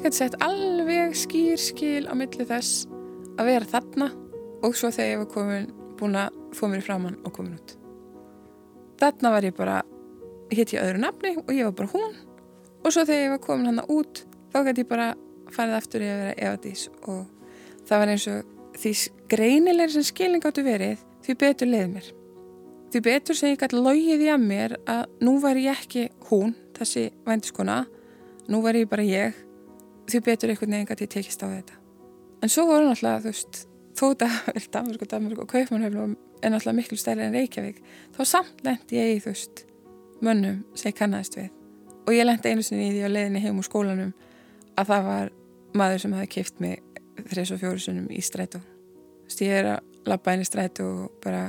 ég gæti sett alveg skýr skil á milli þess að vera þarna og svo þegar ég var komin búin að få mér framann og komin út. Þarna var ég bara hitt ég öðru nafni og ég var bara hún. Og svo þegar ég var komin hann út þá gæti ég bara farið aftur í að vera evadís og það var eins og því greinilegri sem skilning áttu verið því betur leið mér. Því betur sem ég gæti logið í að mér að nú var ég ekki hún þessi vændiskona nú var ég bara ég því betur einhvern veginn gæti ég tekist á þetta. En svo voru náttúrulega þú veist þó vel Danmörk og Danmörk og Kaupmannhöfn er náttúrulega miklu stærri en Reykjavík þá samt lendi ég í þú veist mönnum sem ég kannast við. Og ég lendi einu sinni í því á leðinni heim úr skólanum að það var maður sem hafi kipt mig þrjus og fjóru sunnum í strætu þú veist ég er að lappa inn í strætu og bara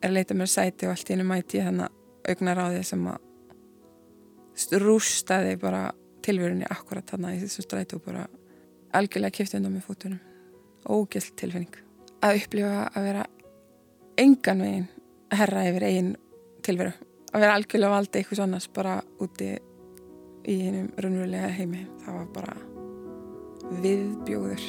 er að leita mér sæti og allt í hennu mæti þannig augnar á því sem að rústaði bara tilverunni akkurat þannig í þessum strætu og bara algjörlega kipti undan með fótunum. Ógælt tilfinning. Að upplifa að vera engan veginn herra yfir eigin tilveru. Að vera algjörlega valdi eitthvað svonnast bara úti í hennum raunverulega heimi. Það var bara viðbjóður.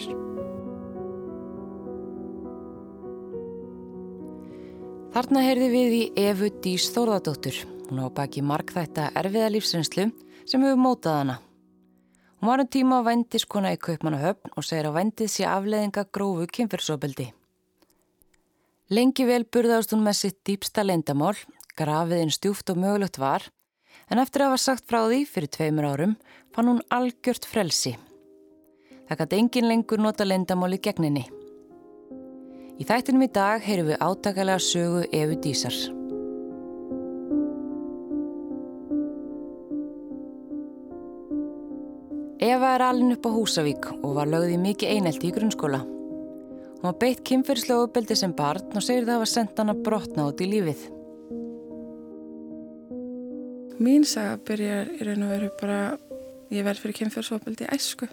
Þarna heyrði við í Efu Dís Þórðardóttur hún á baki markþætta erfiða lífsreynslu sem hefur mótað hana Hún var um tíma á vendiskona í Kaupmannahöfn og segir að vendið sé afleðinga grófu kynferðsóbeldi. Lengi vel burðast hún með sitt dýpsta leindamál, grafiðinn stjúft og mögulegt var, en eftir að hafa sagt frá því fyrir tveimur árum fann hún algjört frelsi. Það gæti engin lengur nota leindamál í gegninni. Í þættinum í dag heyrum við átakalega sögu Efu Dísar. Eva er alin upp á Húsavík og var lögð í mikið einelti í grunnskóla. Hún var beitt kynferðslega uppeldi sem barn og segir það að senda hann að brotna út í lífið. Mín saga byrjar í raun og veru bara ég verð fyrir kynferðsopildi æsku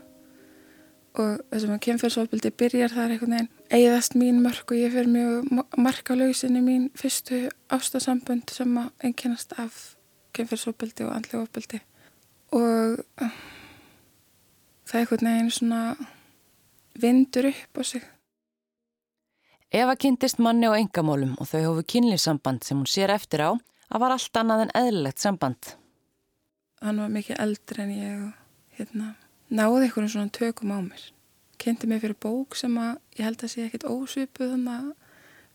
og þessum að kynferðsopildi byrjar þar einhvern veginn eigðast mín mörg og ég fyrir mjög marka lausinni mín fyrstu ástasambund sem að einkennast af kynferðsopildi og andlega opildi og það er einhvern veginn svona vindur upp á sig. Eva kynntist manni á engamólum og þau hófu kynlýfsamband sem hún sér eftir á að var allt annað en eðlilegt samband. Hann var mikið eldri en ég og hérna, náði einhvern svona tökum á mér. Kynnti mig fyrir bók sem að ég held að sé ekkit ósvipuð þannig að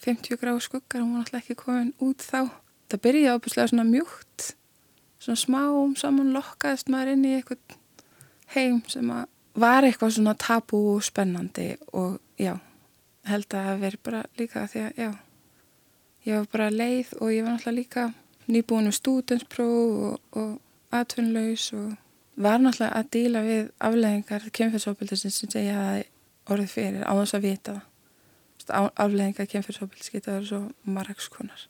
50 gráð skuggar og hún var alltaf ekki komin út þá. Það byrjaði ábúslega svona mjúkt, svona smám saman lokkaðist maður inn í eitthvað heim sem að var eitthvað svona tabú og spennandi og já, held að það veri bara líka því að já, ég var bara leið og ég var náttúrulega líka nýbúin með stúdenspróf og, og atvinnlaus og var náttúrulega að díla við afleðingar kemfjörnsópildisins sem segja að orðið fyrir á þess að vita það. Afleðingar kemfjörnsópildis geta verið svo margskonar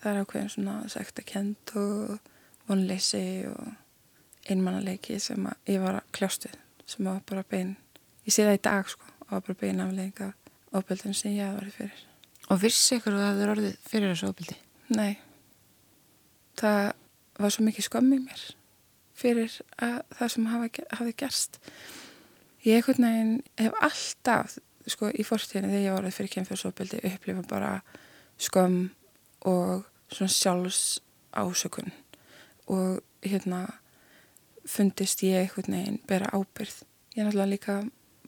það er ákveðin svona sektakent og vonleysi og einmannaleiki sem ég var að kljást við sem var bara bein ég sé það í dag sko og var bara bein aflegginga ofbeldin sem ég verið fyrir. Og vissi ykkur að það er orðið fyrir þessu ofbeldi? Nei. Það var svo mikið skömm í mér fyrir að það sem hafa, hafi gerst. Ég ekkert neginn hef alltaf sko í fórstíðinu þegar ég var orðið fyrir kemfjörnsofbeldi upplifa bara skömm og svona sjálfs ásökun og hérna fundist ég einhvern veginn bera ábyrð. Ég er náttúrulega líka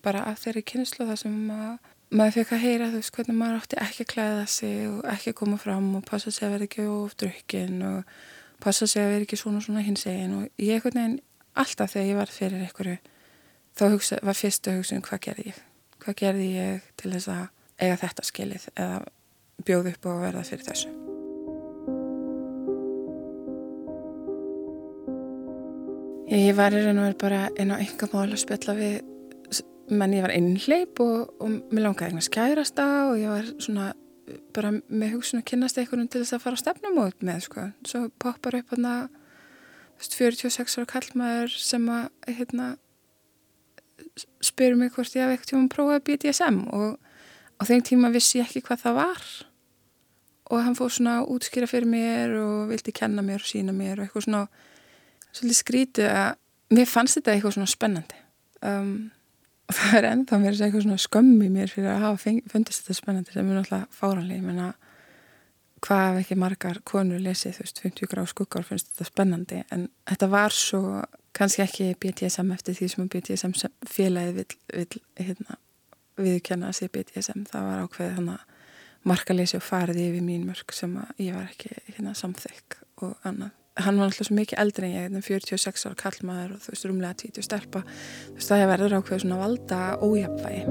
bara að þeirri kynnslu það sem að, maður fekk að heyra þú veist hvernig maður átti ekki að klæða sig og ekki að koma fram og passa sig að vera ekki of drukkin og passa sig að vera ekki svona svona hins egin og ég einhvern veginn alltaf þegar ég var fyrir einhverju þá hugsa, var fyrstu hugsun um hvað gerði ég? Hvað gerði ég til þess að eiga þetta skilið eða bjóð upp og verða fyrir þessu? Ég var í raun og verið bara einn á enga mál að spjalla við menn ég var innleip og, og mér langaði eignast kærasta og ég var svona bara með hugsun að kynast einhvern til þess að fara á stefnumót með sko. Svo poppar upp hana 46 ára kallmaður sem að hérna, spyrir mig hvort ég hef eitthvað tíma að prófa BDSM og á þeim tíma vissi ég ekki hvað það var og hann fór svona að útskýra fyrir mér og vildi kenna mér og sína mér og eitthvað svona svolítið skrítið að mér fannst þetta eitthvað svona spennandi. Um, og það er ennþá mér að eitthvað svona skömmi mér fyrir að hafa fundist þetta spennandi sem er náttúrulega fáranlega, ég menna hvað ef ekki margar konur lesið, þú veist, 50 grá skuggar finnst þetta spennandi, en þetta var svo kannski ekki BDSM eftir því sem BDSM félagið vil, vil hérna, viðkenna að sé BDSM, það var ákveðið hann að markaleysi og fariði yfir mín mörg sem að ég var ekki hérna samþykk og annað. Hann var alltaf svo mikið eldri en ég, 46 ára kallmaður og þú veist, rúmlega 20 stelpa, þú veist, það verður ákveðið svona valda ójapvægi.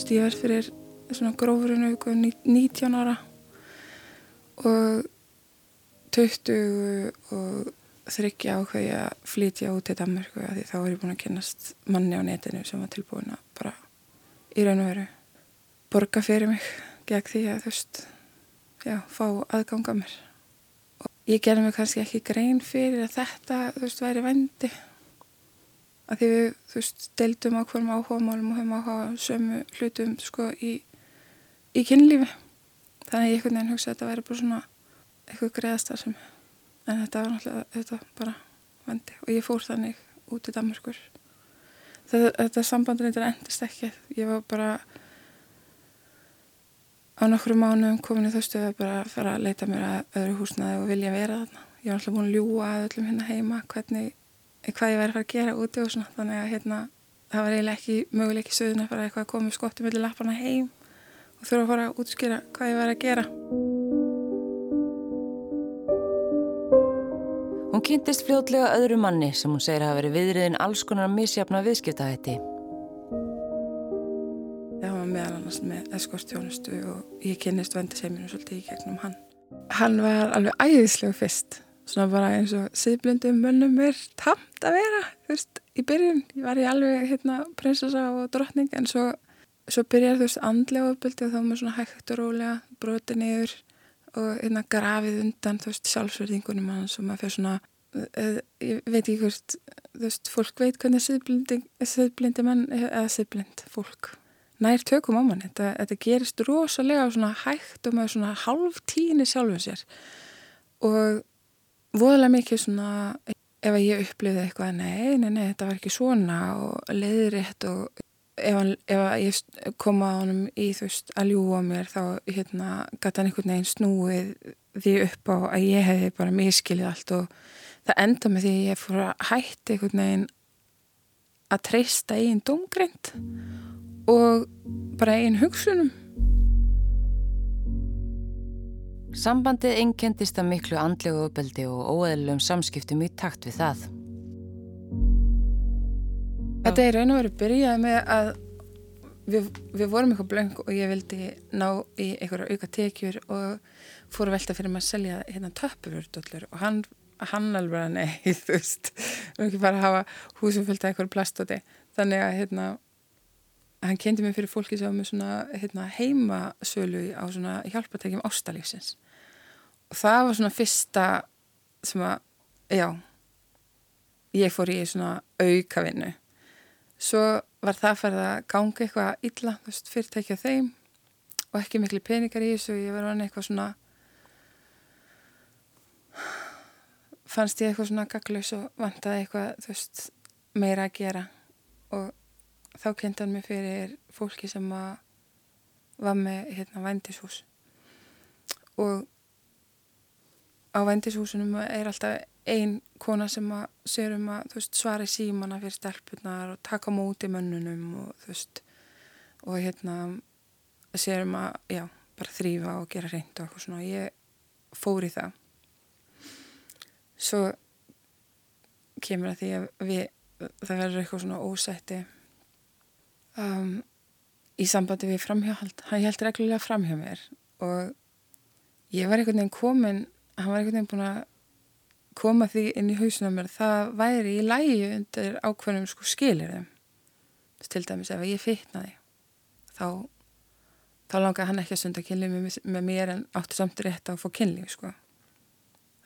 Stíðar fyrir svona grófurinu 19 ára og 20 og þryggja ákveði að flytja út til Danmarku því þá er ég búin að kynast manni á netinu sem var tilbúin að bara í raun og veru borga fyrir mig gegn því að þú veist já, fá aðganga mér. Og ég gerði mig kannski ekki grein fyrir að þetta, þú veist, væri vendi að því við, þú veist, deildum á hverjum áhugamálum og höfum áhuga sömu hlutum, sko, í í kynlífi. Þannig að ég einhvern veginn hugsa að þetta væri bara svona eitthvað greiðastar sem en þetta var náttúrulega þetta bara vendi og ég fór þannig út í Danmarkur þetta, þetta sambandur eitthvað endist ekki. Ég var bara á nokkru mánu komin í þau stöðu að bara fara að leita mér að öðru húsnaði og vilja vera þarna. Ég var alltaf búin að ljúa að öllum hérna heima hvernig, hvað ég væri að fara að gera úti og svona. Þannig að hérna það var eiginlega ekki möguleik í söðun að fara eitthvað að koma skottum millir lappana heim og þurfa að fara að útskýra hvað ég væri að gera. Hún kynntist fljótlega öðru manni sem hún segir hafa verið viðriðin alls konar misjafna viðskiptahætti. Annars með eskortjónustu og ég kynnist vendiseiminu svolítið í gegnum hann. Hann var alveg æðislegu fyrst, svona bara eins og síðblindum mönnum er tamt að vera, þú veist, í byrjun. Ég var í alveg hérna prinsessa og drottning en svo, svo byrjar þú veist andlega uppbyldi og þá með svona hægt og rólega broti niður og hérna grafið undan þú veist sjálfsverðingunum hans og maður fyrir svona uh, ég veit ekki hvort þú veist fólk veit hvernig siðblindi mann eða siðblind fólk nær tökum á mann þetta, þetta gerist rosalega hægt og með svona halv tíni sjálfum sér. Og voðalega mikið svona ef ég upplifði eitthvað nei, nei, nei, þetta var ekki svona og leiðrétt og ef, ef ég kom að honum í þú veist að ljúa mér þá hérna gæti hann einhvern veginn snúið því upp á að ég hefði bara miskilið allt og það enda með því að ég fór að hætti einhvern veginn að treysta einn domgreint og bara einn hugsunum Sambandið einkendist að miklu andlegu uppeldi og óeðlum samskiptum í takt við það. Þetta er raun og verið byrjaði með að við, við vorum eitthvað blöng og ég vildi ná í einhverja auka tekjur og fór að velta fyrir maður að selja hérna töpurvördollur og hann, hann alveg að nei, þú veist, við erum ekki bara að hafa húsum fullt af einhverju plastóti. Þannig að hérna, hann kendi mig fyrir fólki sem var með svona hérna, heimasölu á svona hjálpatekjum ástalífsins. Og það var svona fyrsta sem að, já, ég fór í svona aukavinnu. Svo var það farið að ganga eitthvað illa, þú veist, fyrirtækja þeim og ekki miklu peningar í þessu. Ég var vanið eitthvað svona fannst ég eitthvað svona gaglaus og vantaði eitthvað, þú veist, meira að gera. Og þá kynnti hann mig fyrir fólki sem var með hérna vændishús. Og á vændishúsunum er alltaf ein kona sem að sér um að veist, svara í símana fyrir stelpunar og taka móti mönnunum og þú veist og hérna sér um að, já, bara þrýfa og gera reynd og eitthvað svona. Og ég fór í það. Svo kemur að því að við, það verður eitthvað svona ósætti um, í sambandi við framhjáhald hann held reglulega framhjá mér og ég var einhvern veginn komin hann var einhvern veginn búin að koma því inn í hausinu mér það væri í lægi undir ákveðnum sko skilir þeim til dæmis ef ég fyrtnaði þá þá langaði hann ekki að sunda kynlið með, með mér en átti samt rétt að fá kynlið sko.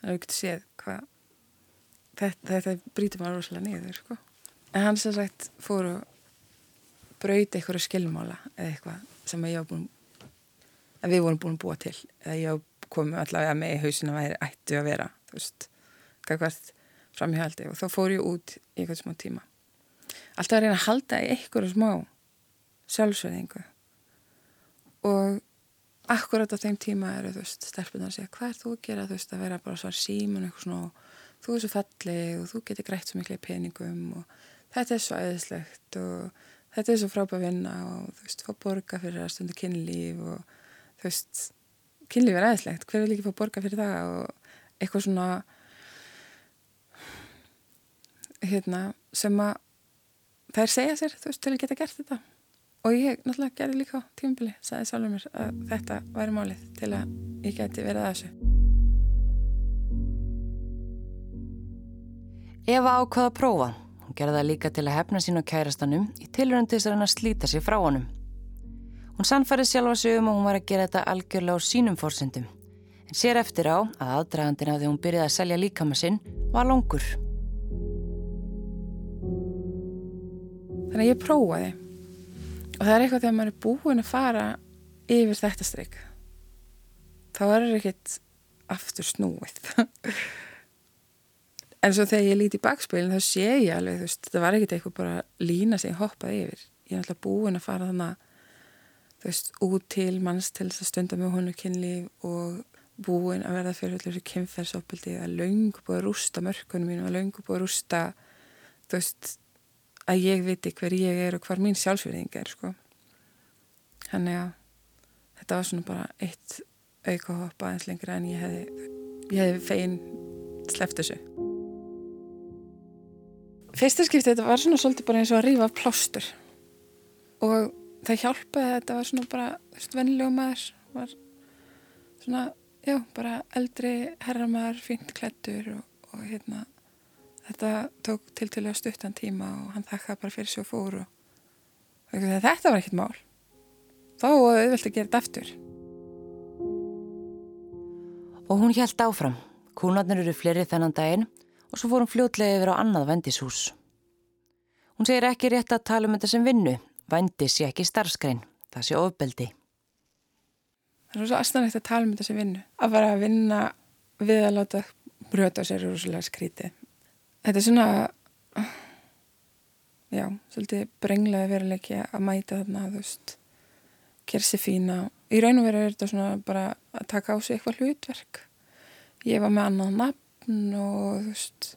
Þannig að við getum séð hvað þetta, þetta brítur maður rosalega niður sko. En hann sem sagt fór og brauti eitthvað skilmála eða eitthvað sem ég var búin að við vorum búin að búa til. Eða ég komið allavega með í hausinu að væri ættu að vera þú veist gagvart framhjáldi og þá fór ég út í eitthvað smá tíma. Alltaf að reyna að halda í einhverju smá sjálfsverðingu og akkurat á þeim tíma eru þú veist stelpunar að segja hvað er þú að gera? Þú veist að vera bara svar síman eitthvað svona og þú er svo fallið og þú getur greitt svo miklu peningum og þetta er svo aðeinslegt og þetta er svo frábæð vinna og þú veist fá borga fyrir að stundu kynlíf og þú veist kynlíf er aðeinslegt, hver vil ekki fá borga fyrir það? Og eitthvað svona hérna sem að þær segja sér þú veist til að geta gert þetta. Og ég náttúrulega gerði líka tímubili sagði sjálfur mér að þetta væri málið til að ég geti verið að þessu. Eva ákvaða að prófa. Hún gerði það líka til að hefna sín á kærastanum í tilröndi þess að hann að slíta sér frá honum. Hún sannfærið sjálfa sig um að hún var að gera þetta algjörlega á sínum fórsendum en sér eftir á að aðdragandina þegar hún byrjaði að selja líkama sinn var langur. Þannig að ég prófaði og það er eitthvað þegar maður er búin að fara yfir þetta streik þá er það ekkert aftur snúið en svo þegar ég líti í bakspilin þá sé ég alveg þú veist, þetta var ekkert eitthvað bara lína sem ég hoppaði yfir. Ég er alltaf búin að fara þannig þú veist, út til manns til þess að stunda með honu kynlíf og búin að verða fyrir allir kynferðsopildi að laungu búið að rústa mörkunum mínu að laungu búið að rústa þú veist að ég viti hver ég er og hvar mín sjálfsverðing er sko. Þannig að þetta var svona bara eitt auka hopp aðeins lengra en ég hefði ég hefði fegin sleft þessu Fyrsta skipti þetta var svona svolítið bara eins og að rífa af plástur. Og það hjálpaði að þetta var svona bara vennilegu maður var svona, já, bara eldri herramæður, fínt klættur og, og hérna þetta tók til til að stuttan tíma og hann þakka bara fyrir svo fór og, og þetta var ekkert mál. Þá auðvelt að gera þetta aftur. Og hún hjælt áfram. Kúnarnir eru fleiri þennan daginn og svo fór hún fljótlega yfir á annað vendishús. Hún segir ekki rétt að tala um þetta sem vinnu. Vendi sé ekki starfskrein. Það sé ofbeldi. Það er svo aðstæðanlegt að tala um þetta sem vinnu. Að fara að vinna við að láta bröta sér úr svolítið skrítið. Þetta er svona, já, svolítið brenglaði veruleiki að mæta þarna, þú veist, gera sér fína. Í raun og veru er þetta svona bara að taka á sig eitthvað hlutverk. Ég var með annað nafn og þú veist,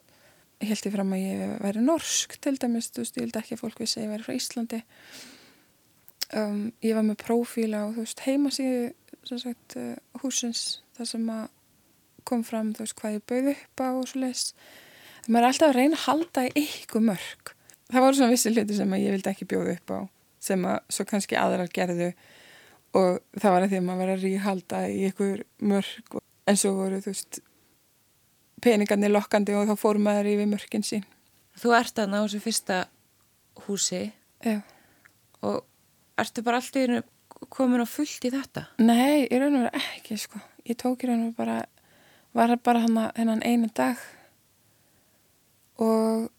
ég held ég fram að ég væri norsk til dæmis, þú veist, ég held ekki að fólk vissi að ég væri frá Íslandi. Um, ég var með prófíla og þú veist, heimasíðu, sem sagt, uh, húsins, þar sem að kom fram, þú veist, hvað ég bauð upp á og svo leiðis maður er alltaf að reyna að halda í ykkur mörg það voru svona vissi hluti sem ég vildi ekki bjóða upp á sem að svo kannski aðrar gerðu. Og það var að því að maður var að ríhalda í ykkur mörg en svo voru þú veist peningarnir lokkandi og þá fór maður yfir mörgin sín Þú ert aðna á þessu fyrsta húsi Já. og ertu bara alltaf komin á fullt í þetta? Nei, ég raun og vera ekki sko ég tók í raun og bara var bara hann einu dag og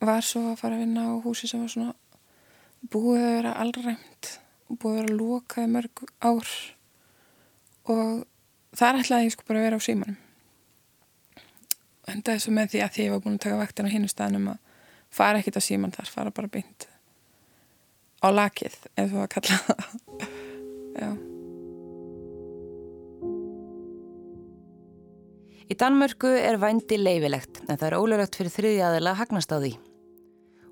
var svo að fara að vinna á húsi sem var svona búið að vera allræmt og búið að vera lókaði mörg ár og þar ætlaði ég sko bara að vera á símanum en það er svo með því að því ég var búin að taka vaktin á hinu staðnum að fara ekkit á síman þar, fara bara beint á lakið ef þú var að kalla það já Í Danmörku er vændi leifilegt en það er ólöglegt fyrir þriði aðila að hagnast á því.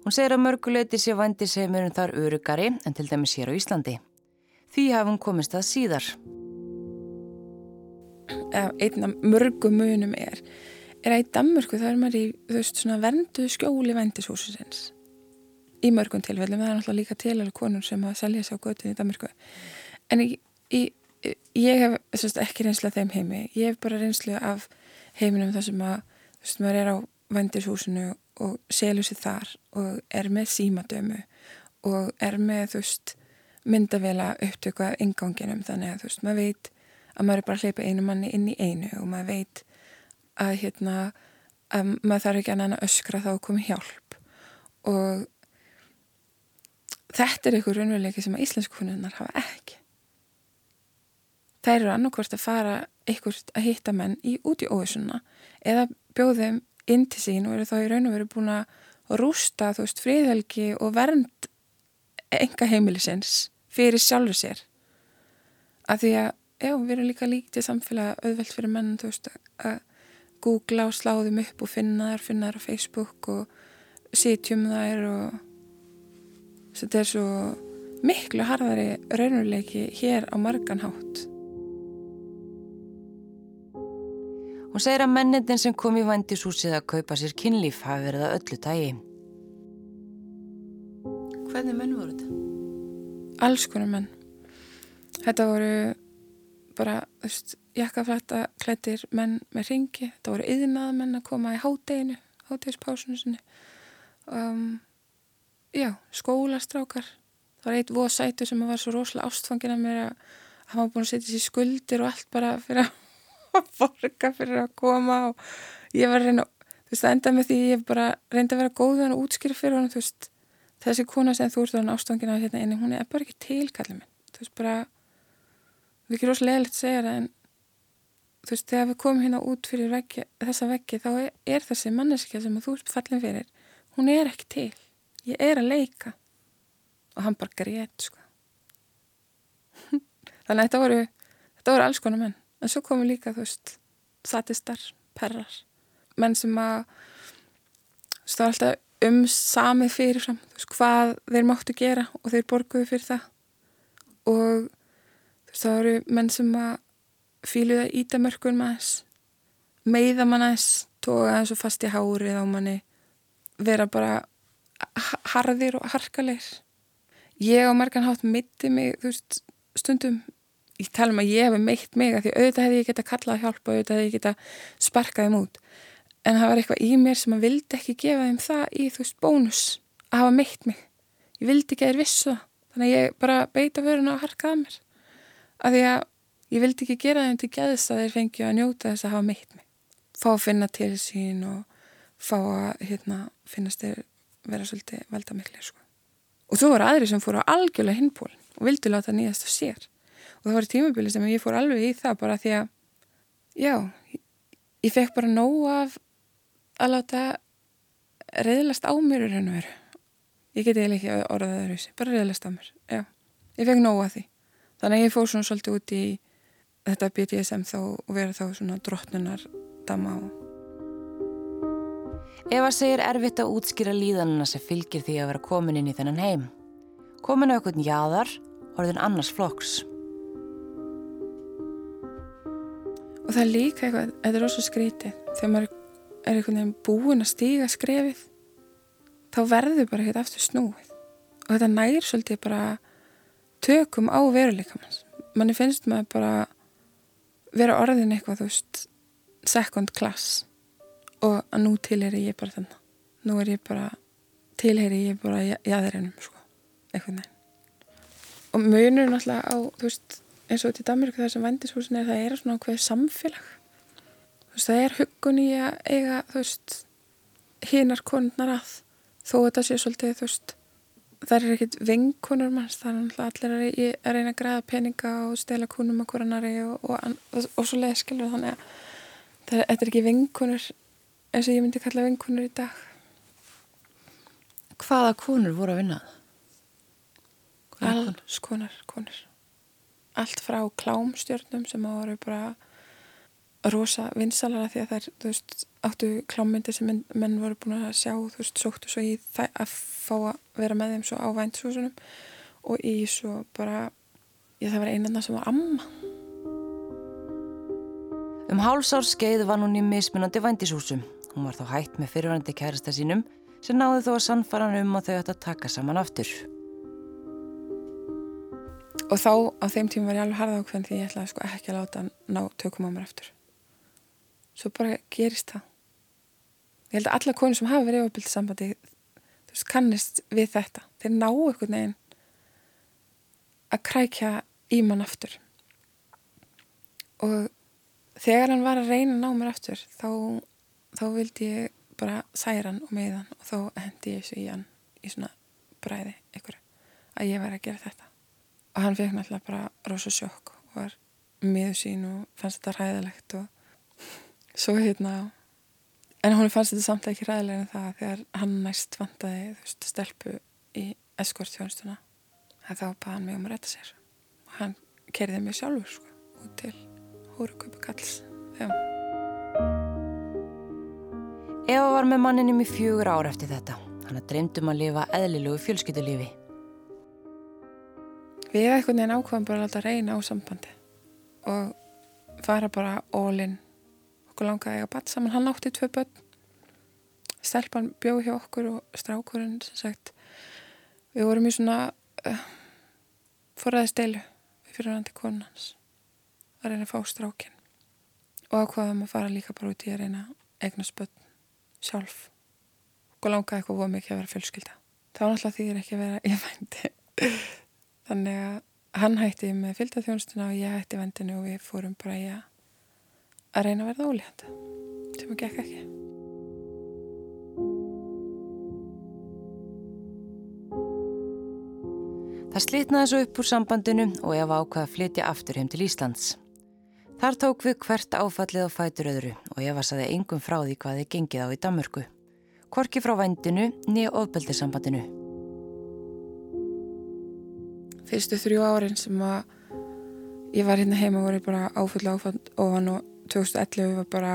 Hún segir að mörguleiti sé vændi sem er um þar örugari en til dæmis hér á Íslandi. Því hún komist að síðar. Einn af mörgum munum er, er að í Danmörku það er maður í veist verndu skjóli vændishúsins. Í mörgum tilfellum, það er náttúrulega líka til alveg konur sem að selja sér á götu í Danmörku. En í, í, ég hef veist, ekki reynslu af þeim heimi, ég hef bara reynslu af heiminum þar sem að veist, maður er á vendishúsinu og selur sér þar og er með símadömu og er með, þú veist, myndavela upptöku af inganginum þannig að þú veist, maður veit að maður er bara að hleypa einu manni inn í einu og maður veit að hérna að maður þarf ekki að næna öskra þá að koma hjálp. Og þetta er einhver raunveruleiki sem að íslensku konunnar hafa ekki. Þær eru annarkvort að fara einhvert að hitta menn í út í óvísuna eða bjóðum inn til sín og eru þá í raun og veru búin að rústa þú veist fríðhelgi og vernd enga heimilisins fyrir sjálfur sér. Að því að já, við erum líka lítið samfélag auðvelt fyrir menn þú veist að googla og sláðum upp og finna þær, finna þær á Facebook og sitjum þær og þetta er svo miklu harðari raunuleiki hér á margan hátt Hún segir að mennitin sem kom í vandishúsið að kaupa sér kynlíf hafi verið að öllu tægi. Hvernig menn voru þetta? Alls konar menn. Þetta voru bara, þú veist, jakkaflætta klættir menn með ringi. Þetta voru yðnað menn að koma í hádeginu, hádegispásunum sinni. Um, já, skólastrákar. Það var eitt voð sætu sem var svo rosalega ástfangin að mér að hann var búin að setja sér skuldir og allt bara fyrir að að borga fyrir að koma og ég var að reyna, þú veist, það enda með því ég bara reyndi að vera góð við hann og útskýra fyrir hann, veist, þessi kona sem þú ert á hann ástofangina hérna inni, hún er bara ekki tilkallið minn, þú veist, bara við ekki rosalega leiligt segja það en þú veist, þegar við komum hérna út fyrir veggi, þessa veggi, þá er, er þessi manneskja sem þú ert fallin fyrir hún er ekki til, ég er að leika. Og hann bara grét, sko. Þannig að þetta voru þetta voru alls konar menn. En svo komu líka, þú veist, satistar, perrar, menn sem að þú veist, það var alltaf um samið fyrirfram, þú veist, hvað þeir máttu gera og þeir borguðu fyrir það. Og þú veist, það voru menn sem að fíluða ítamörkun maður meiða aðeins, tóka og fast í hárið á manni vera bara harðir og harkalegir. Ég á margan hátt mitti mig, þú veist, stundum ég tala um að ég hef meitt mig að því auðvitað hefði ég geta kallað hjálp og auðvitað hefði ég geta sparkað þeim út. En það var eitthvað í mér sem að vildi ekki gefa þeim það í þú veist bónus að hafa meitt mig. Ég vildi ekki að þeir vissu það. Þannig að ég bara beita vöruna og harkaða mér. Að því að ég vildi ekki gera þeim til geðist að þeir fengju að njóta þess að hafa meitt mig. Fá að finna til sín og fá að hérna, finnast þeir vera svolítið velda miklu sko. og þú voru aðri sem fóru á algjörlega hinpólinn og vildi láta nýjast á sér. Og það var tímabili sem ég fór alveg í það bara því að já, ég fekk bara nóg af að láta reyðlast á mér og veru. Ég geti eða ekki orðað það rauðsi bara reyðlast á mér, já. Ég fekk nóg af því, þannig að ég fór svona svolítið út í þetta BDSM þá vera þá svona drottnunar dama og Eva segir erfitt að útskýra líðanina sem fylgir því að vera komin inn í þennan heim. Komin á eitthvað jáðar, orðin annars flokks. Og það er líka eitthvað, þetta er rosa skrítið, þegar maður er einhvern veginn búin að stíga skrefið, þá verður bara eitthvað aftur snúið. Og þetta nær svolítið bara tökum á veruleika manns. Manni finnst maður bara vera orðin eitthvað, þú veist, second class og að nú tilheri ég bara þannig. Nú er ég bara, tilheri ég bara jæðurinnum, sko, eitthvað nefn. Og munur náttúrulega á, þú veist, eins og til Danmark það sem vendishúsin er það er svona okkur samfélag þú veist það er huggun í að eiga þú veist hinnar konurnar að þó þetta sé svolítið þú veist það er ekkit vinkunur manns það er náttúrulega allir að, reyna að græða peninga og stela kunum að koranari og, og, og, og svo leiði skilur þannig að það er, er ekki vinkunur eins og ég myndi kalla vinkunur í dag. Hvaða konur voru að vinna? Það? Alls konar konur. Allt frá klámstjörnum sem voru bara rosa vinsalara því að þær, þú veist, áttu klámyndir sem menn, menn voru búin að sjá, þú veist, sóttu svo í það að fá að vera með þeim svo á væntsúsunum og í svo bara, ég það var einanna sem var amma. Um hálsárs skeið var hún í mismunandi vændishúsum. Hún var þá hætt með fyrirvændi kærasta sínum sem náði þó að sannfara hann um að þau ætti að taka saman aftur og þá á þeim tíma var ég alveg harða ákveðin því ég ætlaði sko ekki að láta hann ná tökum á mér aftur svo bara gerist það. Ég held að alla konur sem hafa verið ofbildið sambandi þú veist kannist við þetta. Þeir ná einhvern veginn að krækja í mann aftur. Og þegar hann var að reyna að ná mér aftur þá, þá vildi ég bara særa hann og með hann og þá hendi ég þessu í hann í svona bræði ykkur að ég væri að gera þetta. Og hann fekk náttúrulega bara rosa sjokk og var miður sín og fannst þetta ræðilegt og svo hérna en hún fannst þetta samt ekki ræðilega en það þegar hann næst vantaði veist, stelpu í eskort þjónustuna að þá baði hann mig um að retta sér. Og hann kerði mig sjálfur sko, út til hóruköpu kalls já. Eva var með manninum í fjögur ár eftir þetta. Hann að dreymdum að lifa eðlilugu fjölskyldulífi. Við eitthvað neina ákvæðum bara að reyna á sambandi og fara bara all-in okkur langaði að batt saman, hann átti tvö börn. Stelpan bjóð hjá okkur og strákurinn sem sagt við vorum í svona uh, forræði stelu við fyrir hann til konans að reyna að fá strákin og ákvaðum að fara líka bara út í að reyna eigna spötn sjálf. Og langaði eitthvað voru mikið að vera fjölskylda. Þá náttúrulega er ekki að vera í vændi. Þannig að hann hætti með fylgdaþjónustuna og ég hætti vendinu og við fórum bara í að að reyna að verða ólíðand sem að gekk ekki Það slitnaði svo upp úr sambandinu og Eva ákvaði að flytja aftur heim til Íslands. Þar tók við hvert áfallið á fætur öðru og Eva saði engum frá því hvað þið gengið á í Damörku. Korki frá vendinu nýja ofbeldisambandinu. Fyrstu þrjú árin sem að ég var hérna heima voru bara áfall áfall ofan og 2011 var bara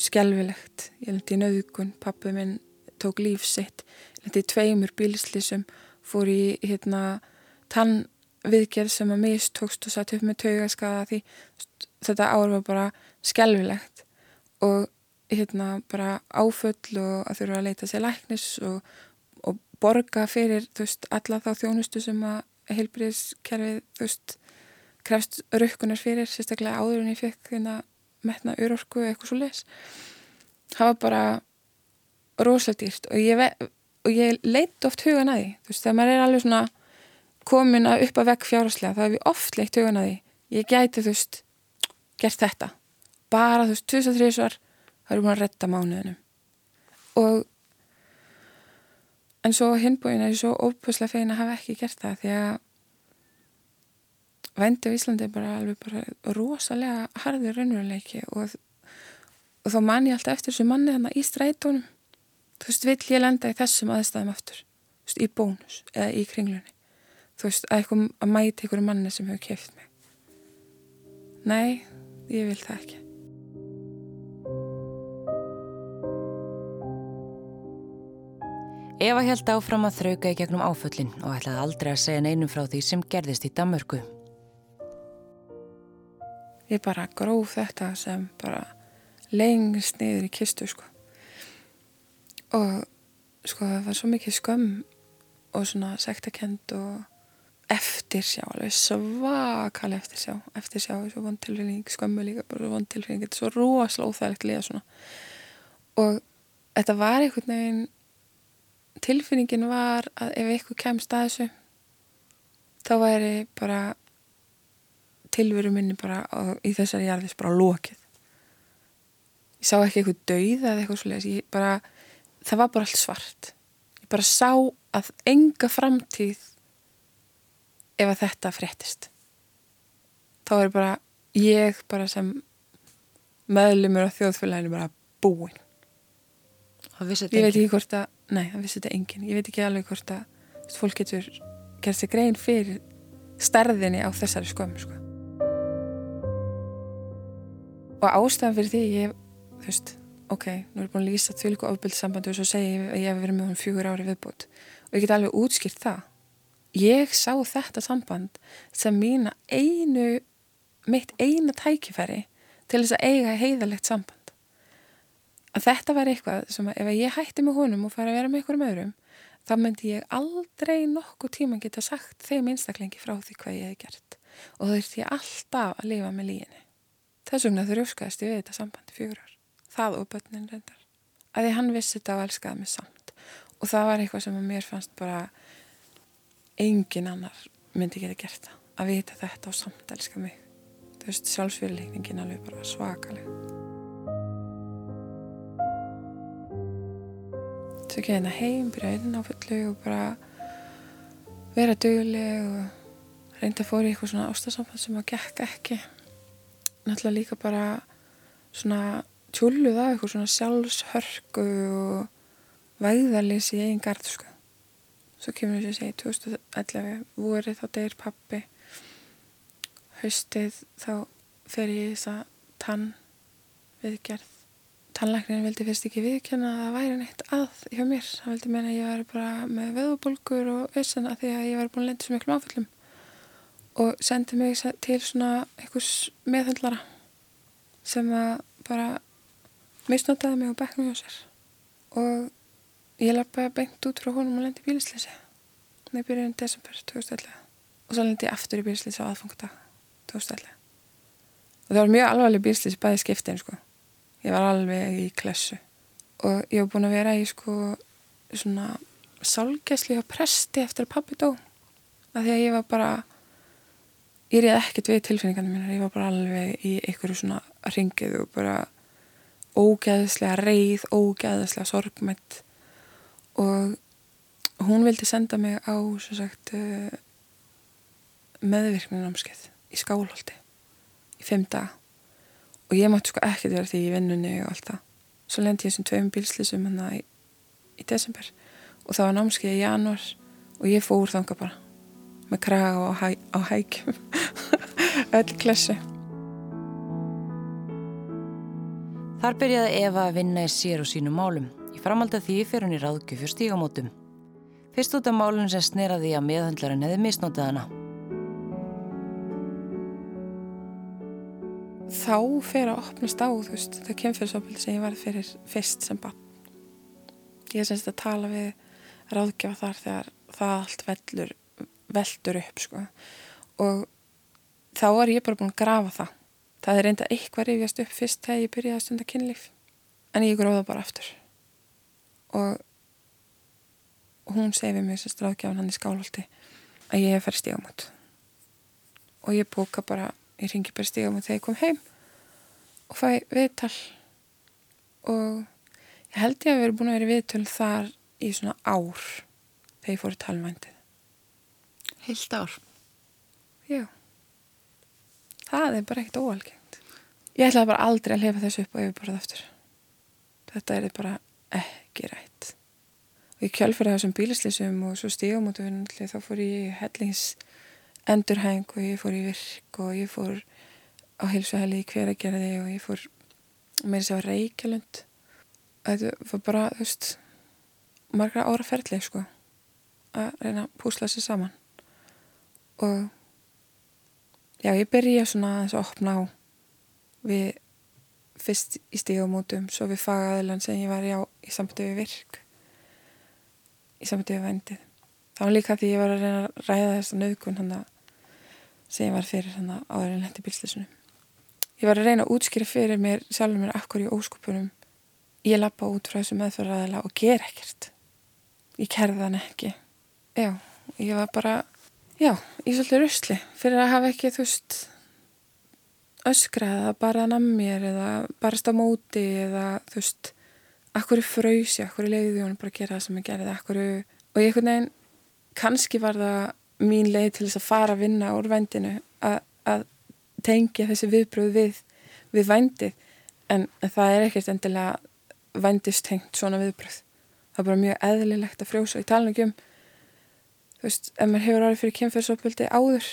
skjálfilegt. Ég lendi í nöðgun, pappu minn tók lífsitt, lendi í tveimur bílislísum, fór í hérna tann viðgerð sem að mistókst og satt upp með taugaskaða því þetta ár var bara skjálfilegt og hérna bara áföll og að þurfa að leita sér læknis og, og borga fyrir þú veist alla þá þjónustu sem að heilbriðskerfið þú veist krefst raukunar fyrir sérstaklega áður en ég fekk hérna metna urorku eitthvað svo les það var bara rosalega dýrt og ég, og ég leitt oft hugan að því. Þú veist þegar maður er alveg svona komin að upp að vekk fjárháslega þá hef ég oft leitt hugan að því. Ég gæti þú veist gert þetta. Bara þú veist 2003 svar þá erum við að retta mánuðinum. Og en svo hinbúin er ég svo ópuslega fegin að hafa ekki gert það því að vændi á Íslandi er bara alveg bara rosalega harður raunveruleiki og, og þá man ég alltaf eftir þessu manni þannig í strætónum. Þú veist, vill ég lenda í þessum aðstæðum aftur? Þú veist, í bónus eða í kringlunni? Þú veist, að, eitthvað, að mæti einhverju manni sem hefur keft mig? Nei, ég vil það ekki. Eva held áfram að þrauka í gegnum áföllin og ætlaði aldrei að segja neinum frá því sem gerðist í Damörku ég bara gróf þetta sem bara lengst niður í kistu sko. Og sko það var svo mikið skömm og svona sektakend og eftirsjá, alveg svakal eftirsjá, eftirsjá er svo vond tilfinning, skömmu líka, bara vond tilfinning. Þetta er svo rosalega óþægilegt líða svona. Og þetta var einhvern veginn tilfinningin var að ef eitthvað kemst að þessu þá væri bara tilveru minni bara á, í þessari jarðis bara lokið. Ég sá ekki eitthvað dauð eða eitthvað svolítið bara, það var bara allt svart. Ég bara sá að enga framtíð ef að þetta fréttist. Þá er bara ég bara sem meðlumur á þjóðfélaginu bara búin ég veit ekki hvort að nei, það vissi þetta engin, ég veit ekki alveg hvort að fólk getur gerð sér grein fyrir stærðinni á þessari skömm sko og ástæðan fyrir því ég, þú veist, ok, nú er ég búin að lýsa þvíliku ofbildssambandi og svo segi ég að ég hef verið með hún fjögur ári viðbútt og ég get alveg útskýrt það. Ég sá þetta samband sem mína einu mitt eina tækifæri til þess að eiga heiðalegt samband. Að þetta var eitthvað sem að ef ég hætti með honum og fara að vera með einhverjum öðrum þá myndi ég aldrei nokkuð tíma geta sagt þeim einstaklengi frá því hvað ég hef gert. Og þá þurfti ég alltaf að lifa með líginni Þess vegna þurfskaðist ég við þetta sambandi fjögur ár. Það og börnin reyndar. Að því hann vissi þetta og elskaði mig samt. Og það var eitthvað sem að mér fannst bara engin annar myndi geta gert það. Að vita þetta og samt elska mig. Þú veist, sjálfsfyrirleikningin alveg bara svakalega. Svo ekki hérna heim, byrja einn á fullu og bara vera döguleg og reynda að fóra í eitthvað svona ástasamband sem að gekk ekki náttúrulega líka bara svona tjúluð af eitthvað svona sjálfshörku og væðalýs í einn gard sko. Svo kemur þess að segja 2011 vorið þá deyir pappi haustið þá fer ég þess að tann viðgerð tannlæknirinn vildi fyrst ekki viðkjanna að það væri neitt að hjá mér. Hann vildi meina að ég væri bara með veðubólkur og vissana því að ég væri búin að lenda svo miklu áföllum og sendi mig til svona einhvers meðhandlara sem að bara misnotaði mig og bekna hjá sér. Og ég lappaði bengt út frá honum og lendi í bílisleysi þannig byrjuðin desember 2011 og svo lendi ég aftur í bílisleysi á aðfangadag 2011 og það var mjög alvarleg bílisleysi bæði skiptin sko. Ég var alveg í klessu. Og ég var búin að vera í sko svona sálgæsli á presti eftir að pappi dó. Að því að ég var bara ég reyði ekkert við tilfinningarnir mínar. Ég var bara alveg í einhverju svona ringið og bara ógæðislega reið, ógæðislega sorgmætt og hún vildi senda mig á sagt meðvirknin námskeið í skálholti í fimm daga. Og ég mátti sko ekkert vera því í vinnunni og allt það. Svo lendi ég þessum tveim bílslýsum hérna í, í desember. Og það var námskeið í januar og ég fór þanga bara með kraga á, hæ, á hækjum öll klessu. Þar byrjaði Eva að vinna í sér og sínum málum. Í framhald af því fyrir hún í ráðgjöf fyrir stígamótum. Fyrst út af málun sem sneraði að meðhandlarinn hefði misnótið hana. þá fer að opnast á þú veist, það kemfyrirsopildi sem ég var fyrir fyrst sem bann ég semst að tala við ráðgjafa þar þegar það allt vellur, veldur upp sko. og þá var ég bara búin að grafa það það er reynda eitthvað rifjast upp fyrst þegar ég byrjaði að stunda kynlíf en ég gróða bara aftur og hún segi við mig semst ráðgjafan hann í skálholti að ég er færst í ámut og ég bóka bara ég ringi bara stígum og þegar ég kom heim og fæ viðtal og ég held ég að við erum búin að vera viðtöl þar í svona ár þegar ég fór í talvændið. Heilt ár? Já. Það er bara ekkert óalgengt. Ég ætlaði bara aldrei að lifa þessu upp og yfirborða aftur. Þetta er bara ekki rætt. Og ég kjálfur þessum bílislýsum og svo stígum og þá fór ég hellings endurhæng og ég fór í virk og ég fór á heilsuhæli í hveragerði og ég fór með þess að reykjalund þetta var bara, þú veist margra ára ferli sko að reyna að púsla sér saman og já, ég byrja svona að opna á við fyrst í stígamótum svo við fagaðilan sem ég var í á í við virk í við vendið var líka því ég var að reyna að ræða þess að nöðgun hann að sem ég var fyrir hann að áður en lendi bílslisunum. Ég var að reyna að útskýra fyrir mér sjálfur mér akkur í óskupunum. Ég lappa út frá þessu meðfæraðila og ger ekkert. Ég kerði hann ekki. Já, ég var bara, já, ég svolítið rusli fyrir að hafa ekki, þú veist, öskrað eða bara nammir eða bara stá móti eða, þú veist, akkur í fröysi, akkur í leiði hann bara gera það sem ég gerði, akkur og ég einhvern veginn, kannski var það mín leið til þess að fara að vinna úr vendinu að, að tengja þessi viðbröð við, við vendið en það er ekkert endilega vendistengt svona viðbröð það er bara mjög eðlilegt að frjósa. Í talningum þú veist, ef maður hefur orðið fyrir kynferðsopildi áður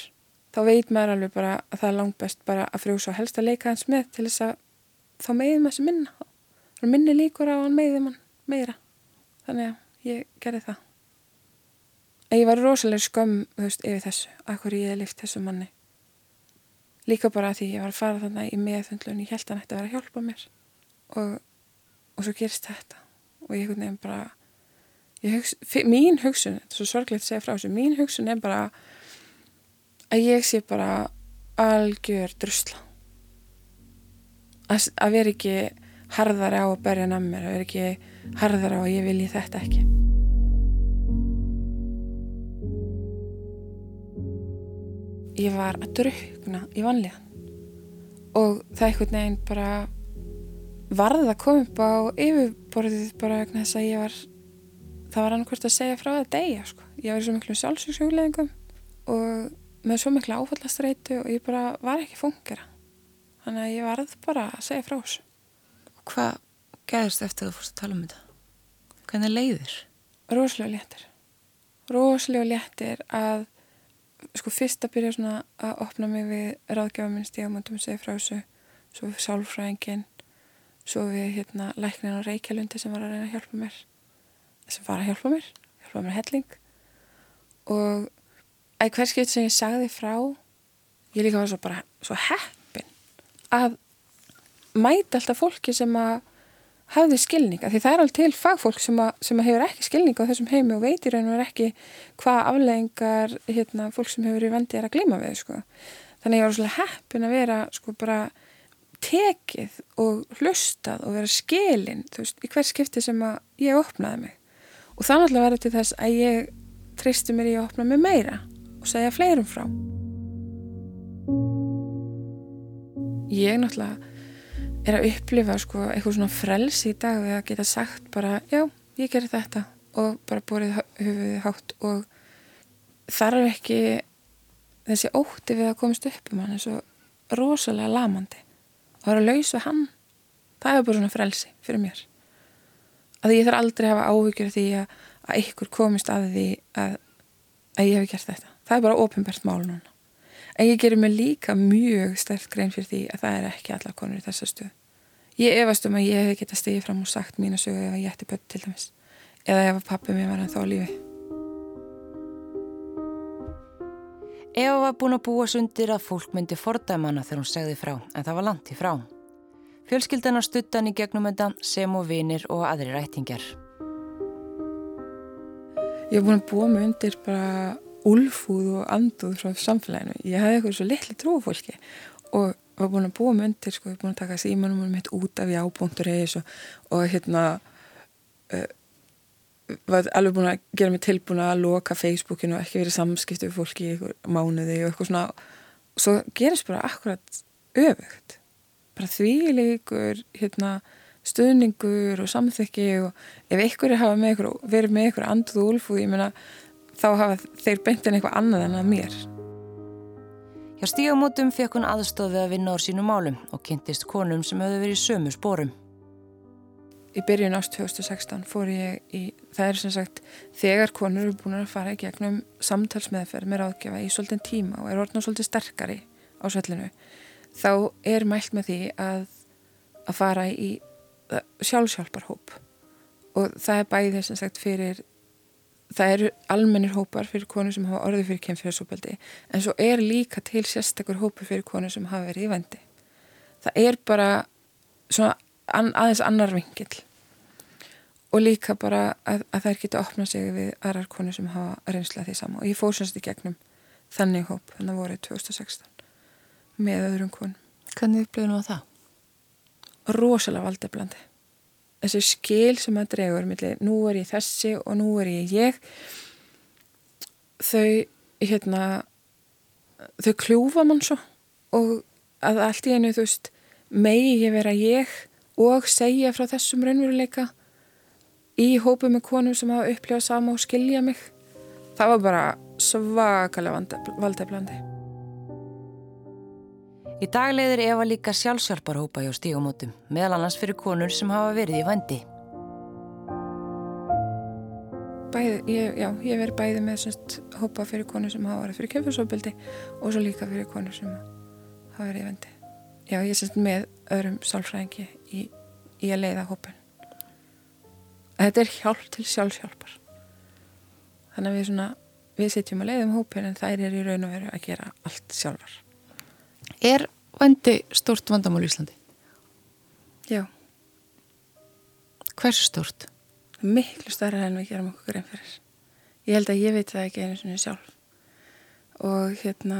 þá veit maður alveg bara að það er langt best bara að frjósa og helst að leika hans með til þess að þá meiði maður sem minna þá minni líkur á hann meiði mann meira. Þannig að ég gerði það. Ég var rosalega skömm, þú veist, yfir þessu, akkur ég hef lift þessu manni. Líka bara því ég var að fara þannig í meðfundlun, ég held að hann ætti að vera að hjálpa mér. Og, og svo gerist þetta. Og ég hef hugsa, mín hugsun, þetta er svo sorglegt að segja frá þessu, mín hugsun er bara að ég sé bara algjör drusla. Að, að vera ekki harðara á að berja nammir, að vera ekki harðara á að ég vilji þetta ekki. ég var að drukna í vanlíðan og það einhvern veginn bara varði að koma upp á yfirborðið bara vegna þess að ég var það var annarkvæmst að segja frá það degja sko. ég var í svo miklu sjálfsvíksugleðingum og með svo miklu áfallastreitu og ég bara var ekki fungera þannig að ég varð bara að segja frá þessu Hvað gerðist eftir að þú fórst að tala um þetta? Hvernig leiðir? rosalega léttir rosalega léttir að sko fyrst að byrja svona að opna mig við ráðgjafa minn stígamöndum segi frá þessu, svo við sálfræðingin svo við hérna læknin á Reykjalundi sem var að reyna að hjálpa mér sem var að hjálpa mér hjálpa mér helling. Og að hverskipt sem ég sagði frá ég líka var svo bara svo heppin að mæta alltaf fólki sem að hafði skilninga, því það er alveg til fagfólk sem, að, sem að hefur ekki skilninga á þessum heimi og veitir en verður ekki hvað afleggingar hérna, fólk sem hefur í vendi er að glima við sko. þannig ég var svolítið heppin að vera sko bara tekið og hlustað og vera skilin veist, í hver skipti sem að ég opnaði mig og það náttúrulega verður til þess að ég tristi mér í að opna mig meira og segja fleirum frá. Ég náttúrulega er að upplifa sko eitthvað svona frelsi í dag við að geta sagt bara já, ég gerir þetta. Og bara borið höfuðið hátt og þarf ekki þessi ótti við að komast upp um hann er svo rosalega lamandi. Og að vera laus við hann. Það er bara svona frelsi fyrir mér að ég þarf aldrei að hafa áhyggjur því að, að ykkur komist að því að, að ég hef gert þetta það er bara ofinbært mál núna en ég gerir mig líka mjög sterk grein fyrir því að það er ekki allar konur í þessa stuð Ég efast um að ég hef geta stigið fram og sagt mín að sögu ef ég ætti börn til dæmis. Eða ef að pappi mér var en þá lífi. Eva var búin að búa sundir að fólk myndi fordæmana þegar hún segði frá, en það var langt í frá. Fjölskyldan á stuttan í gegnum þetta sem og vinir og aðri rættingjar. Ég hef búin að búa mig undir bara úlfúð og anduð frá samfélaginu. Ég hafði eitthvað svo litli trúfólki og var búin að búa með undir sko, ég var búin að taka símanum mitt út af já.is og, og hérna uh, var alveg búin að gera mig tilbúin að loka Facebookinu og ekki verið samskiptu fólki í mánuði og eitthvað svona og svo gerist bara akkurat öfugt bara þvíleikur hérna stuðningur og samþykki og ef einhverju hafa með ykkur, verið með anduð og úlfúð, ég meina þá hafa þeir beintin eitthvað annað en að mér Hjá stígamótum fekk hún aðstof við að vinna á sínum málum og kynntist konum sem höfðu verið í sömu spórum. Í byrjun ást 2016 fór ég í, það er sem sagt, þegar konur eru búin að fara í gegnum samtalsmeðferð með ráðgjafa í svolítinn tíma og er orðin svolítið sterkari á svellinu, þá er mælt með því að, að fara í sjálfsjálfarhóp og það er bæðið sem sagt fyrir það eru almennir hópar fyrir konur sem hafa orðið fyrir kemfjörðsópaldi en svo er líka til sérstakur hópar fyrir konur sem hafa verið í vendi það er bara svona aðeins annar vingil og líka bara að, að þær geta opnað sig við aðrar konur sem hafa reynslað því sama. Og ég fór semst í gegnum þannig hóp þannig að voru 2016 með öðrum konum. Hvernig upplifinu á það? Rosalega valdeblandi þessi skil sem að dregur millir, nú er ég þessi og nú er ég ég þau hérna þau kljúfa mann svo og að allt í einu þú veist megi ég vera ég og segja frá þessum raunveruleika í hópu með konum sem hafa upplifað sama og skilja mig. Það var bara svakalega valdæflandi Í dag leiðir Eva líka sjálfsjálfarhópa hjá stígamótum, meðal annars fyrir konur sem hafa verið í vandi. Bæði, ég, já, ég verið bæði með semst, hópa fyrir konur sem hafa verið fyrir kemfjörnsóbildi og svo líka fyrir konur sem hafa verið í vandi. Já, ég er semst með öðrum sálfræðingi í, í að leiða hópin. Þetta er hjálp til sjálfsjálfar. Þannig að við, svona, við sitjum að leiðum hópin en þær er í raun og veru að gera allt sjálfar. Er vendi stort vandamál í Íslandi? Já. Hversu stort? Miklu starra en við gerum okkur grein fyrir. Ég held að ég veit það ekki einu svona sjálf. Og hérna,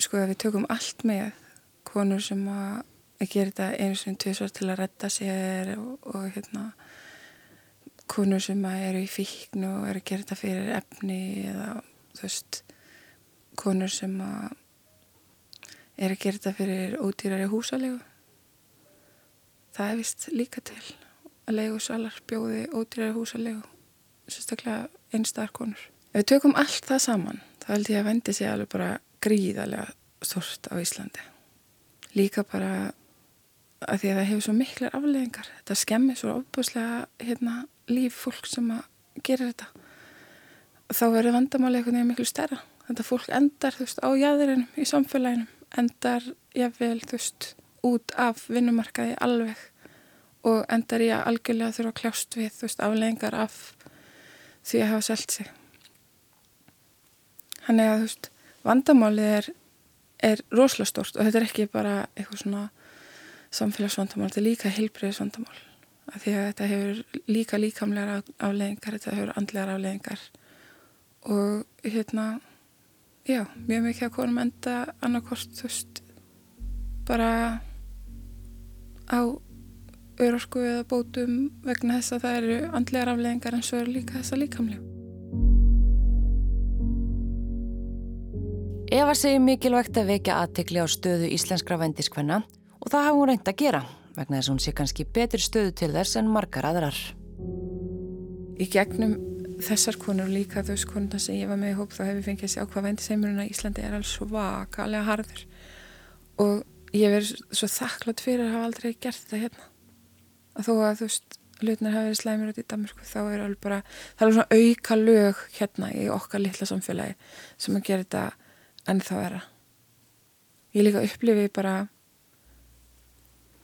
sko að við tökum allt með konur sem að gera þetta einu svona tviðsvar til að retta sér og, og hérna, konur sem að eru í fíknu og eru að gera þetta fyrir efni eða þú veist, konur sem að er að gera þetta fyrir ódýrari húsalegu. Það er vist líka til að legu salar bjóði ódýrari húsalegu sérstaklega einstakar konur. Ef við tökum allt það saman þá held ég að vendi sig alveg bara gríðarlega stort á Íslandi. Líka bara að því að það hefur svo miklar afleðingar þetta skemmir svo ofbúslega hérna, líf fólk sem að gera þetta. Þá verður vandamáli eitthvað nefnir miklu stærra. Þetta fólk endar þú veist á jæðurinnum í samfélaginu endar jáfnvel þú veist út af vinnumarkaði alveg og endar ég að algjörlega þurfa að kljást við þú veist afleðingar af því að hafa selgt sig. Hann er að þú veist vandamálið er, er rosalega stort og þetta er ekki bara eitthvað svona samfélagsvandamál, þetta er líka heilbreyðisvandamál af því að þetta hefur líka líkamlegar afleðingar, þetta hefur andlegar afleðingar og hérna já, mjög mikið að konum enda annarkort, þú veist bara á örorku eða bótum vegna þess að það eru andlegar afleðingar en svo eru líka þessa líkamlega Eva segir mikilvægt að vekja aðtekli á stöðu íslenskra vendiskvenna og það hafa hún reynd að gera vegna þess að hún sé kannski betur stöðu til þess en margar aðrar. Í gegnum þessar konur líka þau skonunar sem ég var með í hóp þá hefur fengið að sjá hvað vendisheimurinn á Íslandi er alls svakalega harður. Og ég verður svo þakklátt fyrir að hafa aldrei gert þetta hérna. Að þó að þú veist hlutnar hafa verið slæmir út í Danmarku þá er alveg bara það er svona auka lög hérna í okkar litla samfélagi sem að gera þetta ennþá vera ég líka upplifið bara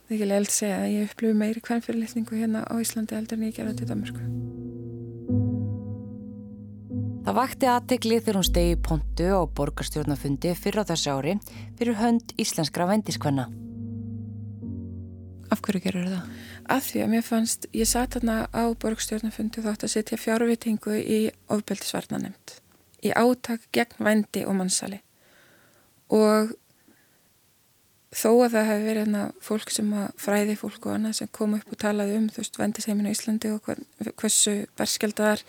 Það er ekki leiðilegt að segja að ég upplifu meiri hvern fyrirlitningu hérna á Íslandi heldur en ég gera þetta í Danmarku. Það vakti aðtegli þegar hún stegi í pontu á borgarstjórnafundi fyrir á þessu ári fyrir hönd íslenskra vendiskvenna. Af hverju gerur það? Af því að mér fannst, ég satt hérna á borgarstjórnafundi þátt að setja fjárvitingu í ofbeldisvarnanemt, í átak gegn vendi og mannsali og þó að það hefði verið hérna fólk sem að fræði fólk og annað sem kom upp og talaði um þú veist vendisheiminu í Íslandi og hvern, hversu verskjaldar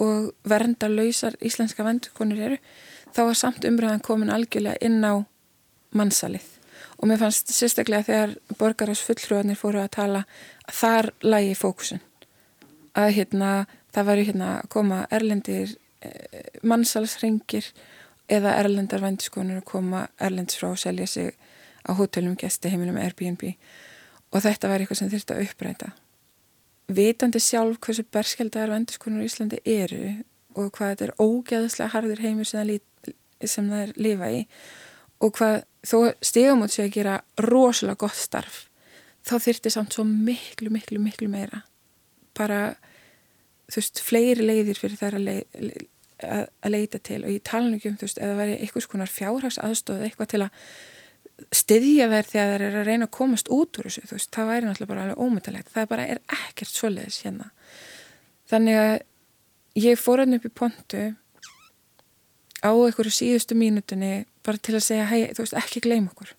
og verndarlausar íslenska vendukonur eru þá var samt umræðan komin algjörlega inn á mannsalið og mér fannst sérstaklega þegar borgarás fullhrjóðanir fóru að tala að þar lægi fókusun að hérna það væri hérna að koma erlendir eh, mannsalsringir eða erlendar vendiskonur að koma erlendis frá að selja sig á hótelum, gæstiheimilum, Airbnb. Og þetta var eitthvað sem þurfti að uppræta vitandi sjálf hversu berskjaldar vendiskonur í Íslandi eru og hvað þetta er ógeðslega harður heimur sem það, sem það er lifa í og hvað þó stigamót sé að gera rosalega gott starf þá þurfti samt svo miklu, miklu, miklu meira. Bara þú veist, fleiri leiðir fyrir þær að, leið, að, leita til. Og ég tala nú ekki um þú veist, eða væri einhvers konar fjárhags aðstóð eitthvað til að styðja þær þegar þær er að reyna að komast út úr þessu, þú veist, það væri náttúrulega bara alveg ómyndalegt, það bara er ekkert svoleiðis hérna. Þannig að ég fór hann upp í pontu á einhverju síðustu mínutinni bara til að segja, hei, þú veist, ekki gleym okkur.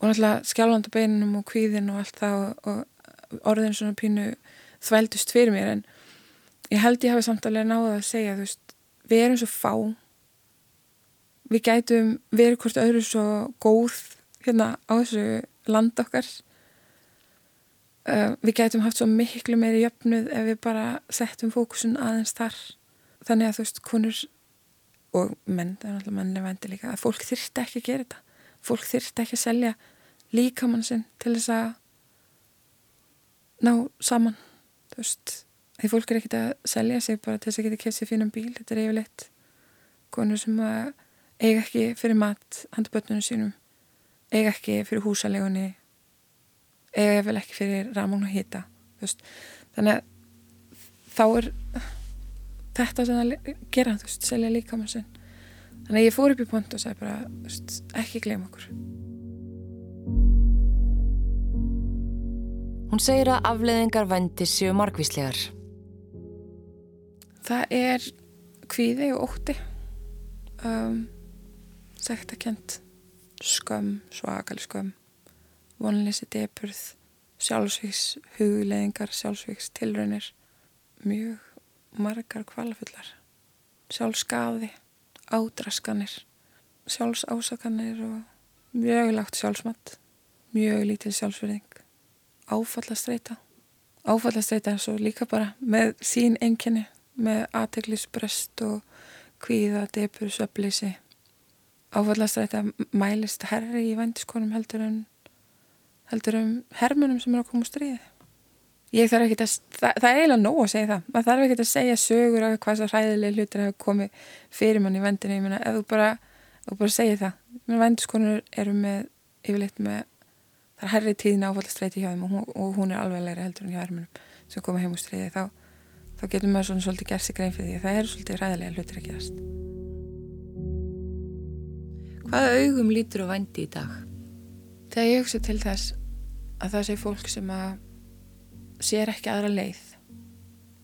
Og náttúrulega skjálfanda beinunum og kvíðin og allt það og, og orðin svona pínu þvældust fyrir mér en ég held ég hafi samtalið náða að segja, þú veist, við erum svo fá við gætum verið hvort öðru svo góð hérna á þessu land okkar. Uh, við gætum haft svo miklu meiri jöfnuð ef við bara settum fókusun aðeins þar. Þannig að þú veist, konur og menn, það er náttúrulega mennlega vendi líka að fólk þyrst ekki að gera þetta. Fólk þyrst ekki að selja líkamann sinn til þess að ná saman þú veist, því fólk er ekkit að selja sig bara til þess að geta kemst sér fínum bíl þetta er yfirleitt konur sem að eiga ekki fyrir mat handa börnunum sínum. Eiga ekki fyrir húsalegunni eiga vel ekki fyrir ramón og hýta þannig að þá er þetta sem það gera þú veist, selja líka með sinn. Þannig að ég fór upp í pont og sagði bara veist, ekki glem okkur. Hún segir að afleðingar vendi séu margvíslegar. Það er kvíði og ótti. Um sektakent, skömm, svakal skömm, vonleysi depurð, sjálfsvíks, hugleðingar, sjálfsvíks, tilraunir, mjög margar kvalafullar, sjálfskaði, ádraskanir, sjálfsásakanir og mjög lágt sjálfsmatt, mjög lítil sjálfsverðing, áfallastreita. Áfallastreita er svo líka bara með sín enginni, með aðteglisbröst og kvíða, depur, söfleysi áfallast að þetta mælist herri í vendiskonum heldur en heldur um hermunum sem eru að koma úr stríði. Ég þarf ekki að það, það er eiginlega nóg að segja það. Maður þarf ekki að segja sögur af hvað svo hræðilega hlutir hafa komið fyrir mann í vendinu ég meina, ef þú bara, þú bara segir það. Vendiskonur eru með yfirleitt með það er herri tíðin áfallastreiti hjá þeim og hún, og hún er alveg leira heldur en hjá hermunum sem koma heim úr stríði. Þá, þá getur maður svona svolítið gerð sig grein fyrir því það er svolítið hræðilega hlutir að gerast Hvaða augum lítur á vændi í dag? Þegar ég hugsa til þess að það sé fólk sem að sér ekki aðra leið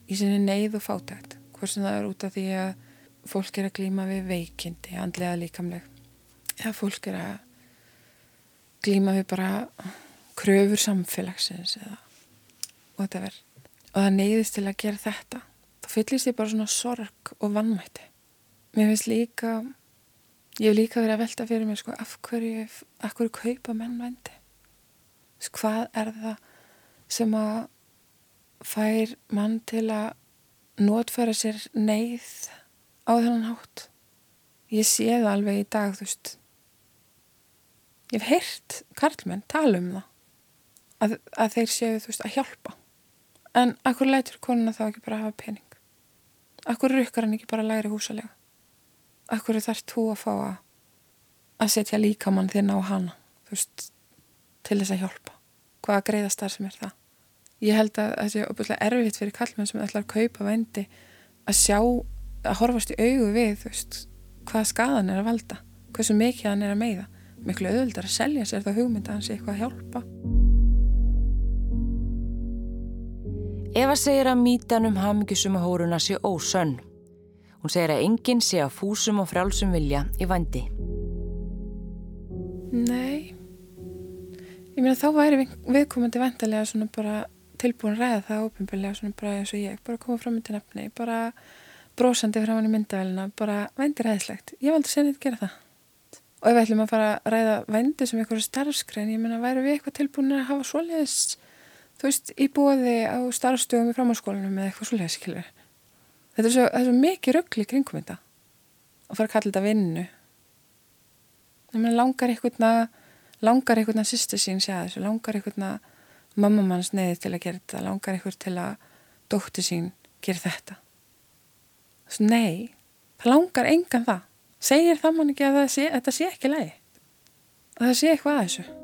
í sinni neyð og fátækt hvort sem það er út af því að fólk er að glýma við veikindi, andlega líkamleg eða fólk er að glýma við bara kröfur samfélagsins eða whatever og það neyðist til að gera þetta þá fyllist ég bara svona sorg og vannmætti mér finnst líka ég hef líka verið að velta fyrir mér sko, af hverju, af hverju kaupa menn vendi hvað er það sem að fær mann til að notfæra sér neyð á þennan hátt? Ég sé það alveg í dag þú veist. Ég hef heyrt karlmenn tala um það að, að þeir séu þú veist að hjálpa. En akkur lætur konuna þá ekki bara að hafa pening? Akkur rukkar hann ekki bara að læra húsalega akkur þarf þú að fá að að setja líkamann þinn á hana þú veist, til þess að hjálpa? Hvaða greiðastar sem er það? Ég held að það sé opuslega erfitt fyrir kallmenn sem ætlar að kaupa vendi að sjá, að horfast í augu við þú veist, hvaða skadan er að valda hversu mikið hann er að meiða. Miklu auðvöldar að selja sér þá hugmynda sé eitthvað að hjálpa. Eva segir að mítan um hamingjusum að hóruna sé ósönn Hún segir að enginn sé að fúsum og frálsum vilja í vandi. Nei. Ég meina þá væri viðkomandi vendilega svona bara tilbúin ræða það ópimpilega svona bara eins og ég, bara koma fram með til nefni, bara brósandi frá hann í myndavælina, bara vendi ræðislegt. Ég valdi senið að gera það. Og ef við ætlum að fara að ræða vendi sem eitthvað starfskrein, ég meina væri við eitthvað tilbúin að hafa svoleiðis, þú veist, í bóði á starfstöðum í framháskólanum eða eitthvað svoleiðis, skilur þetta er svo, er svo mikið ruggli kringum þetta. Og fara að kalla þetta vinnu. Að langar einhvern að langar einhvern að sýstu sín sé að þessu? Langar einhvern að mammamanns neði til að gera þetta? Langar einhvern til að dóttu sín gera þetta? Þess að nei. Það langar engan það. Segir það mann ekki að sé, þetta sé ekki leið að það sé eitthvað að þessu